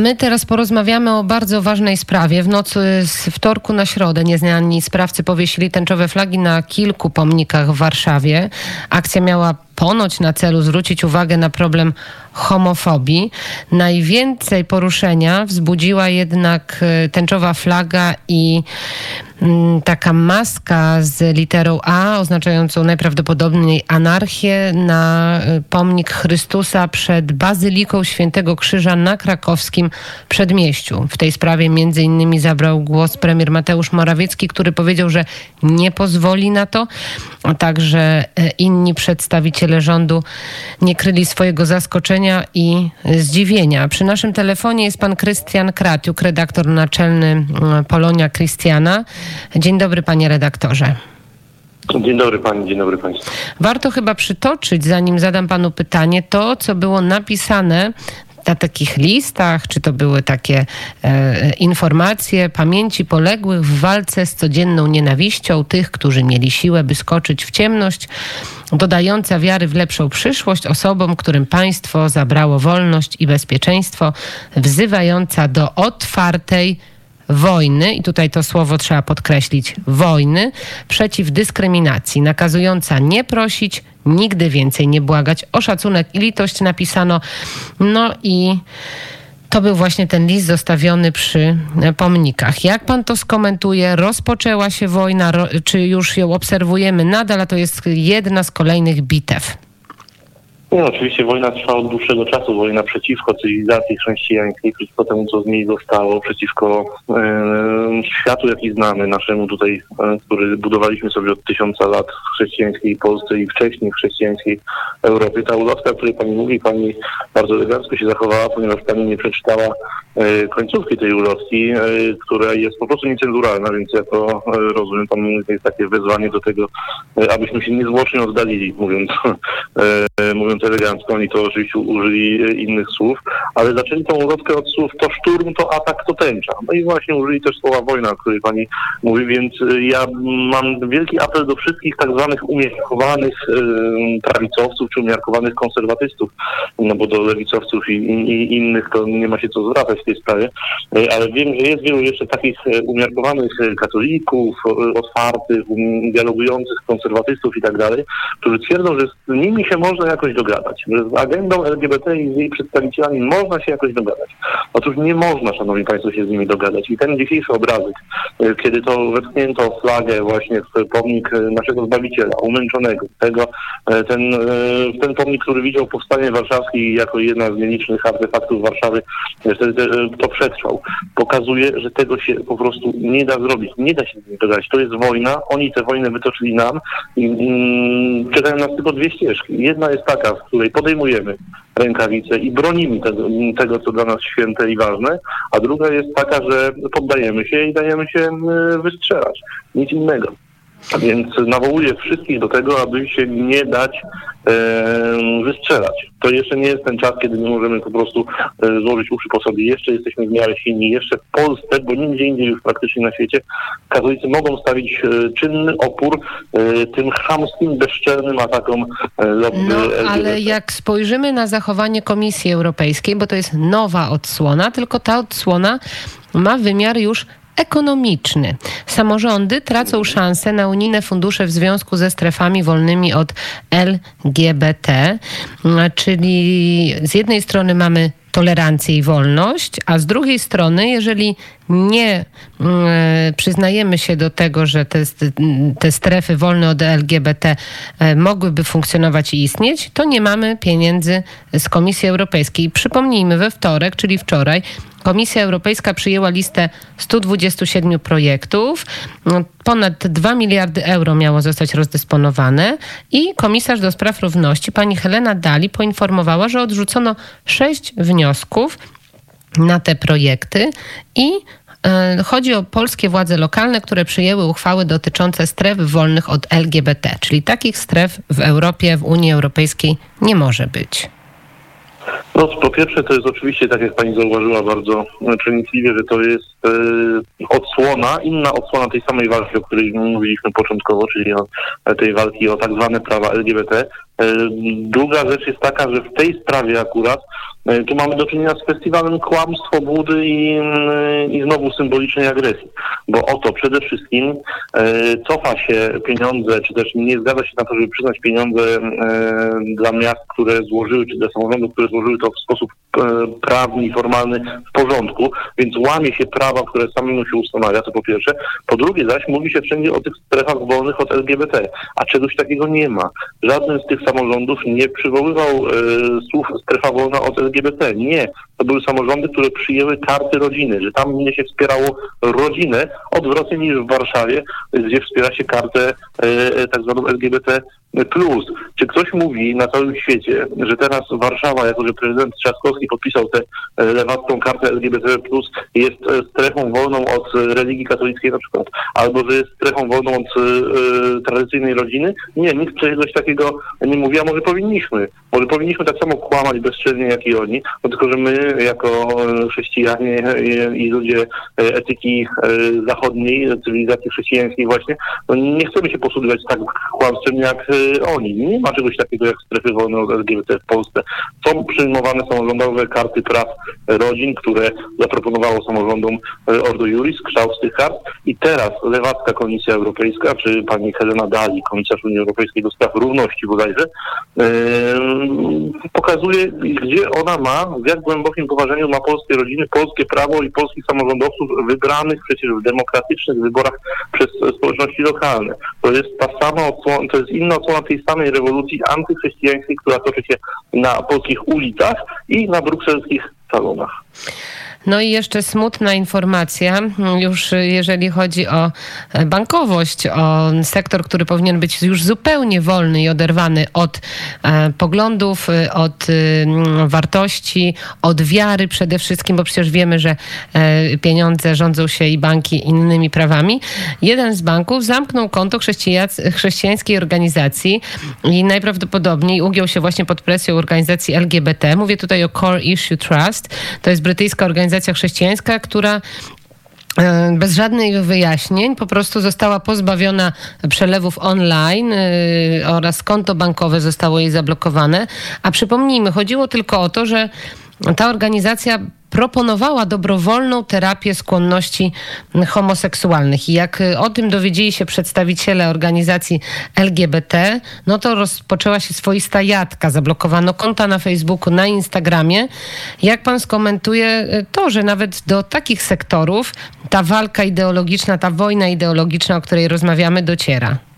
my teraz porozmawiamy o bardzo ważnej sprawie. W nocy z wtorku na środę nieznani sprawcy powiesili tęczowe flagi na kilku pomnikach w Warszawie. Akcja miała ponoć na celu zwrócić uwagę na problem homofobii. Najwięcej poruszenia wzbudziła jednak e, tęczowa flaga i mm, taka maska z literą A oznaczającą najprawdopodobniej anarchię na e, pomnik Chrystusa przed Bazyliką Świętego Krzyża na krakowskim przedmieściu. W tej sprawie między innymi zabrał głos premier Mateusz Morawiecki, który powiedział, że nie pozwoli na to, a także e, inni przedstawiciele rządu nie kryli swojego zaskoczenia i zdziwienia. Przy naszym telefonie jest pan Krystian Kratiuk, redaktor naczelny mm, Polonia Krystiana. Dzień dobry panie redaktorze. Dzień dobry pani, dzień dobry państwu. Warto chyba przytoczyć, zanim zadam panu pytanie, to, co było napisane na takich listach, czy to były takie e, informacje pamięci poległych w walce z codzienną nienawiścią tych, którzy mieli siłę, by skoczyć w ciemność, dodająca wiary w lepszą przyszłość osobom, którym państwo zabrało wolność i bezpieczeństwo, wzywająca do otwartej wojny, i tutaj to słowo trzeba podkreślić, wojny przeciw dyskryminacji, nakazująca nie prosić, nigdy więcej nie błagać o szacunek i litość napisano. No i to był właśnie ten list zostawiony przy pomnikach. Jak pan to skomentuje? Rozpoczęła się wojna, czy już ją obserwujemy nadal, a to jest jedna z kolejnych bitew? Nie, oczywiście wojna trwa od dłuższego czasu. Wojna przeciwko cywilizacji chrześcijańskiej, przeciwko temu, co z niej zostało, przeciwko e, światu, jaki znamy, naszemu tutaj, e, który budowaliśmy sobie od tysiąca lat w chrześcijańskiej Polsce i wcześniej w chrześcijańskiej Europie. Ta ulotka, o której pani mówi, pani bardzo elegancko się zachowała, ponieważ pani nie przeczytała e, końcówki tej ulotki, e, która jest po prostu niecenzuralna, więc ja to e, rozumiem. Pan mówi, to jest takie wezwanie do tego, e, abyśmy się niezwłocznie oddalili, mówiąc, mówiąc mówiąc elegancko, oni to oczywiście użyli e, innych słów, ale zaczęli tą ulotkę od słów to szturm, to atak, to tęcza. No i właśnie użyli też słowa wojna, o której pani mówi, więc e, ja mam wielki apel do wszystkich tak zwanych umiarkowanych e, prawicowców czy umiarkowanych konserwatystów, no bo do lewicowców i, i, innych to nie ma się co zwracać w tej sprawie, ale wiem, że jest wielu jeszcze takich umiarkowanych katolików, otwartych, dialogujących konserwatystów i tak dalej, którzy twierdzą, że z nimi się można jakoś dogadać dogadać. Z agendą LGBT i z jej przedstawicielami można się jakoś dogadać. Otóż nie można, szanowni państwo, się z nimi dogadać. I ten dzisiejszy obrazek, e, kiedy to wepchnięto flagę właśnie w pomnik e, naszego Zbawiciela, umęczonego, tego, e, ten, ten pomnik, który widział powstanie warszawskie jako jedna z nielicznych artefaktów Warszawy, wtedy to przetrwał. Pokazuje, że tego się po prostu nie da zrobić. Nie da się z nimi dogadać. To jest wojna. Oni tę wojnę wytoczyli nam i mm, czekają nas tylko dwie ścieżki. Jedna jest taka, w której podejmujemy rękawice i bronimy tego, tego, co dla nas święte i ważne, a druga jest taka, że poddajemy się i dajemy się wystrzelać. Nic innego. Więc nawołuję wszystkich do tego, aby się nie dać e, wystrzelać. To jeszcze nie jest ten czas, kiedy my możemy po prostu e, złożyć uszy po sobie. Jeszcze jesteśmy w miarę silni. Jeszcze w Polsce, bo nigdzie indziej już praktycznie na świecie, katolicy mogą stawić e, czynny opór e, tym chamskim, bezczelnym atakom e, No, ale jak spojrzymy na zachowanie Komisji Europejskiej, bo to jest nowa odsłona, tylko ta odsłona ma wymiar już ekonomiczny. Samorządy tracą szansę na unijne fundusze w związku ze strefami wolnymi od LGBT, czyli z jednej strony mamy tolerancję i wolność, a z drugiej strony, jeżeli nie y, przyznajemy się do tego, że te, te strefy wolne od LGBT y, mogłyby funkcjonować i istnieć, to nie mamy pieniędzy z Komisji Europejskiej. Przypomnijmy, we wtorek, czyli wczoraj, Komisja Europejska przyjęła listę 127 projektów. No, ponad 2 miliardy euro miało zostać rozdysponowane i komisarz do spraw równości pani Helena Dali poinformowała, że odrzucono sześć wniosków na te projekty i e, Chodzi o polskie władze lokalne, które przyjęły uchwały dotyczące stref wolnych od LGBT, czyli takich stref w Europie, w Unii Europejskiej nie może być. No, po pierwsze, to jest oczywiście, tak jak pani zauważyła bardzo przenikliwie, że to jest e, odsłona, inna odsłona tej samej walki, o której mówiliśmy początkowo, czyli o tej walki o tak zwane prawa LGBT. Druga rzecz jest taka, że w tej sprawie akurat E, tu mamy do czynienia z festiwalem kłamstwo, budy i, i znowu symbolicznej agresji, bo oto przede wszystkim e, cofa się pieniądze, czy też nie zgadza się na to, żeby przyznać pieniądze e, dla miast, które złożyły, czy dla samorządów, które złożyły to w sposób e, prawny i formalny w porządku, więc łamie się prawa, które samemu się ustanawia, to po pierwsze. Po drugie zaś mówi się wszędzie o tych strefach wolnych od LGBT, a czegoś takiego nie ma. Żaden z tych samorządów nie przywoływał e, słów strefa wolna od LGBT. Nie. To były samorządy, które przyjęły karty rodziny, że tam mnie się wspierało rodzinę odwrotnie niż w Warszawie, gdzie wspiera się kartę e, e tak zwaną LGBT plus. Czy ktoś mówi na całym świecie, że teraz Warszawa, jako że prezydent Trzaskowski podpisał tę e, lewacką kartę LGBT jest e, strefą wolną od religii katolickiej na przykład, albo że jest strefą wolną od e, tradycyjnej rodziny? Nie, nikt czegoś takiego nie mówi, a może powinniśmy. Może powinniśmy tak samo kłamać bezczelnie jak i oni, no tylko że my jako chrześcijanie i ludzie etyki zachodniej, cywilizacji chrześcijańskiej właśnie, no nie chcemy się posługiwać tak kłamstwem jak oni. Nie ma czegoś takiego jak strefy wolne od LGBT w Polsce. Są przyjmowane samorządowe karty praw rodzin, które zaproponowało samorządom Ordo Juris, kształt tych kart i teraz lewacka Komisja Europejska, czy pani Helena Dali, komisarz Unii Europejskiej do spraw równości bodajże, yy, pokazuje, gdzie ona ma, w jak głębokim poważaniu ma polskie rodziny, polskie prawo i polskich samorządowców wybranych przecież w demokratycznych wyborach przez społeczności lokalne. To jest ta sama to jest inna odsłona tej samej rewolucji antychrześcijańskiej, która toczy się na polskich ulicach i na brukselskich salonach. No i jeszcze smutna informacja, już jeżeli chodzi o bankowość, o sektor, który powinien być już zupełnie wolny i oderwany od e, poglądów, od e, wartości, od wiary przede wszystkim, bo przecież wiemy, że e, pieniądze rządzą się i banki innymi prawami. Jeden z banków zamknął konto chrześcijańskiej organizacji i najprawdopodobniej ugiął się właśnie pod presją organizacji LGBT. Mówię tutaj o Core Issue Trust. To jest brytyjska organizacja, chrześcijańska, która e, bez żadnych wyjaśnień po prostu została pozbawiona przelewów online yy, oraz konto bankowe zostało jej zablokowane. A przypomnijmy, chodziło tylko o to, że ta organizacja proponowała dobrowolną terapię skłonności homoseksualnych. I jak o tym dowiedzieli się przedstawiciele organizacji LGBT, no to rozpoczęła się swoista jadka. Zablokowano konta na Facebooku, na Instagramie. Jak pan skomentuje to, że nawet do takich sektorów ta walka ideologiczna, ta wojna ideologiczna, o której rozmawiamy, dociera?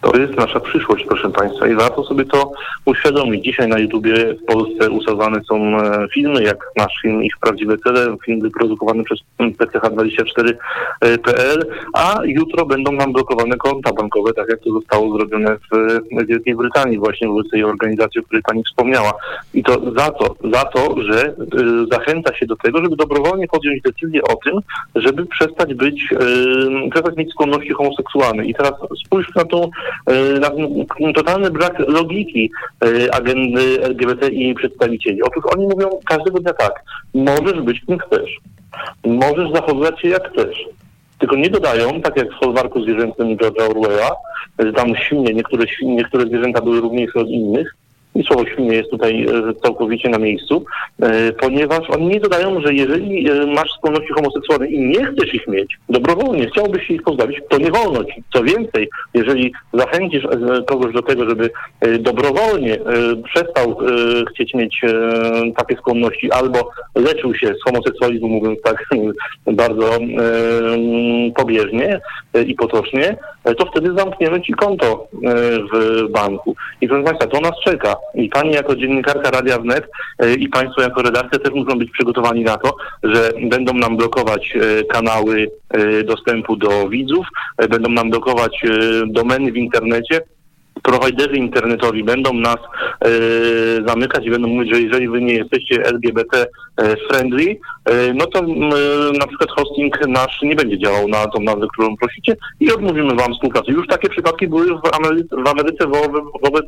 To jest nasza przyszłość, proszę Państwa, i warto sobie to uświadomić. Dzisiaj na YouTubie w Polsce usawane są e, filmy, jak nasz film Ich Prawdziwe Cele, film wyprodukowany przez PCH24.pl, a jutro będą nam blokowane konta bankowe, tak jak to zostało zrobione w Wielkiej Brytanii właśnie wobec tej organizacji, o której Pani wspomniała. I to za to, za to, że y, zachęca się do tego, żeby dobrowolnie podjąć decyzję o tym, żeby przestać być, y, przestać mieć skłonności homoseksualne. I teraz spójrz na tą E, totalny brak logiki e, agendy LGBT i przedstawicieli. Otóż oni mówią każdego dnia tak, możesz być kim chcesz, możesz zachowywać się jak chcesz. Tylko nie dodają, tak jak w folwarku zwierzęcym George'a Orwella, że tam świnie, niektóre, niektóre zwierzęta były równiejsze od innych, i słowo świnie jest tutaj e, całkowicie na miejscu, e, ponieważ oni nie dodają, że jeżeli e, masz skłonności homoseksualne i nie chcesz ich mieć, dobrowolnie chciałbyś się ich pozbawić, to nie wolno ci. Co więcej, jeżeli zachęcisz kogoś do tego, żeby dobrowolnie przestał chcieć mieć takie skłonności albo leczył się z homoseksualizmu, mówiąc tak bardzo pobieżnie i potocznie, to wtedy zamkniemy ci konto w banku. I proszę Państwa, to nas czeka. I pani jako dziennikarka Radia Wnet e, i państwo jako redakcja też muszą być przygotowani na to, że będą nam blokować e, kanały e, dostępu do widzów, będą nam blokować domeny w internecie, prowajderzy internetowi będą nas e, zamykać i będą mówić, że jeżeli wy nie jesteście LGBT e, friendly, e, no to e, na przykład hosting nasz nie będzie działał na tą nazwę, którą prosicie i odmówimy wam współpracy. Już takie przypadki były w Ameryce, w Ameryce wobec, wobec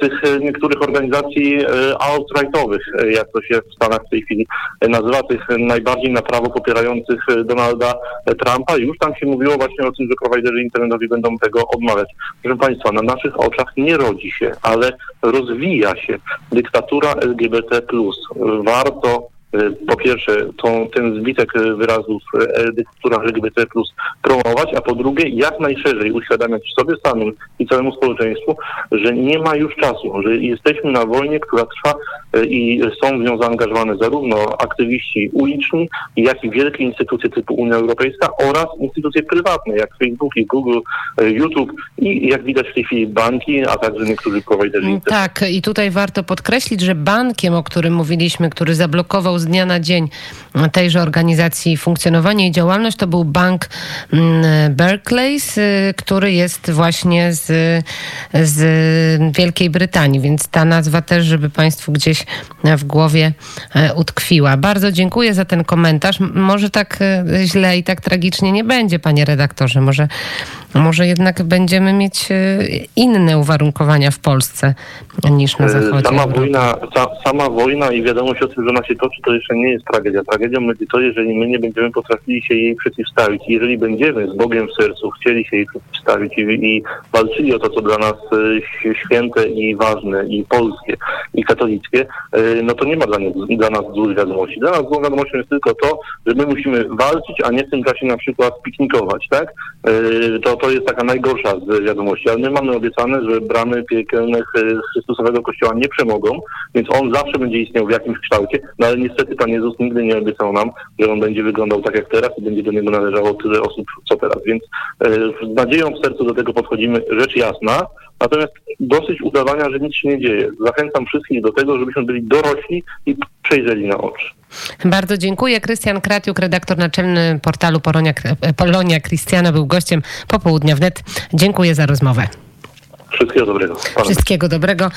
tych e, niektórych organizacji e, alt-rightowych, jak to się w Stanach w tej chwili nazywa, tych najbardziej na prawo popierających Donalda Trumpa. Już tam się mówiło właśnie o tym, że prowajderzy internetowi będą tego odmawiać. Proszę Państwa, na naszych oczach nie rodzi się, ale rozwija się. Dyktatura LGBT+. Warto po pierwsze tą, ten zbitek e, wyrazów e, dyktatura LGBT promować, a po drugie jak najszerzej uświadamiać sobie samym i całemu społeczeństwu, że nie ma już czasu, że jesteśmy na wojnie, która trwa i są w nią zaangażowane zarówno aktywiści uliczni, jak i wielkie instytucje typu Unia Europejska oraz instytucje prywatne, jak Facebook i Google, YouTube i jak widać w tej chwili banki, a także niektórzy prowajderzy. Tak, i tutaj warto podkreślić, że bankiem, o którym mówiliśmy, który zablokował z dnia na dzień tejże organizacji funkcjonowanie i działalność, to był bank mm, Barclays, y, który jest właśnie z, z Wielkiej Brytanii, więc ta nazwa też, żeby Państwu gdzieś w głowie e, utkwiła. Bardzo dziękuję za ten komentarz. Może tak e, źle i tak tragicznie nie będzie, panie redaktorze. Może, może jednak będziemy mieć e, inne uwarunkowania w Polsce niż na zachodzie. E, Sama Europy. wojna, sa, sama wojna i wiadomość o tym, że ona się toczy, to jeszcze nie jest tragedia. Tragedią będzie to, jeżeli my nie będziemy potrafili się jej przeciwstawić. Jeżeli będziemy z Bogiem w sercu chcieli się jej przeciwstawić i, i walczyli o to, co dla nas e, święte i ważne, i polskie, i katolickie, e, no to nie ma dla, nie, dla nas złych wiadomości. Dla nas złą wiadomością jest tylko to, że my musimy walczyć, a nie w tym czasie na przykład piknikować, tak? E, To, to jest taka najgorsza z wiadomości, ale my mamy obiecane, że bramy piekielnych e, Chrystusowego Kościoła nie przemogą, więc on zawsze będzie istniał w jakimś kształcie, no ale niestety Pan Jezus nigdy nie obiecał nam, że on będzie wyglądał tak jak teraz i będzie do niego należało tyle osób, co teraz. Więc e, z nadzieją w sercu do tego podchodzimy, rzecz jasna, natomiast dosyć udawania, że nic się nie dzieje. Zachęcam wszystkich do tego, żebyśmy byli dorośli i przejrzeli na oczy. Bardzo dziękuję. Krystian Kratiuk, redaktor naczelny portalu Polonia, Polonia Christiana, był gościem popołudnia wnet. Dziękuję za rozmowę. Wszystkiego dobrego. Wszystkiego dobrego.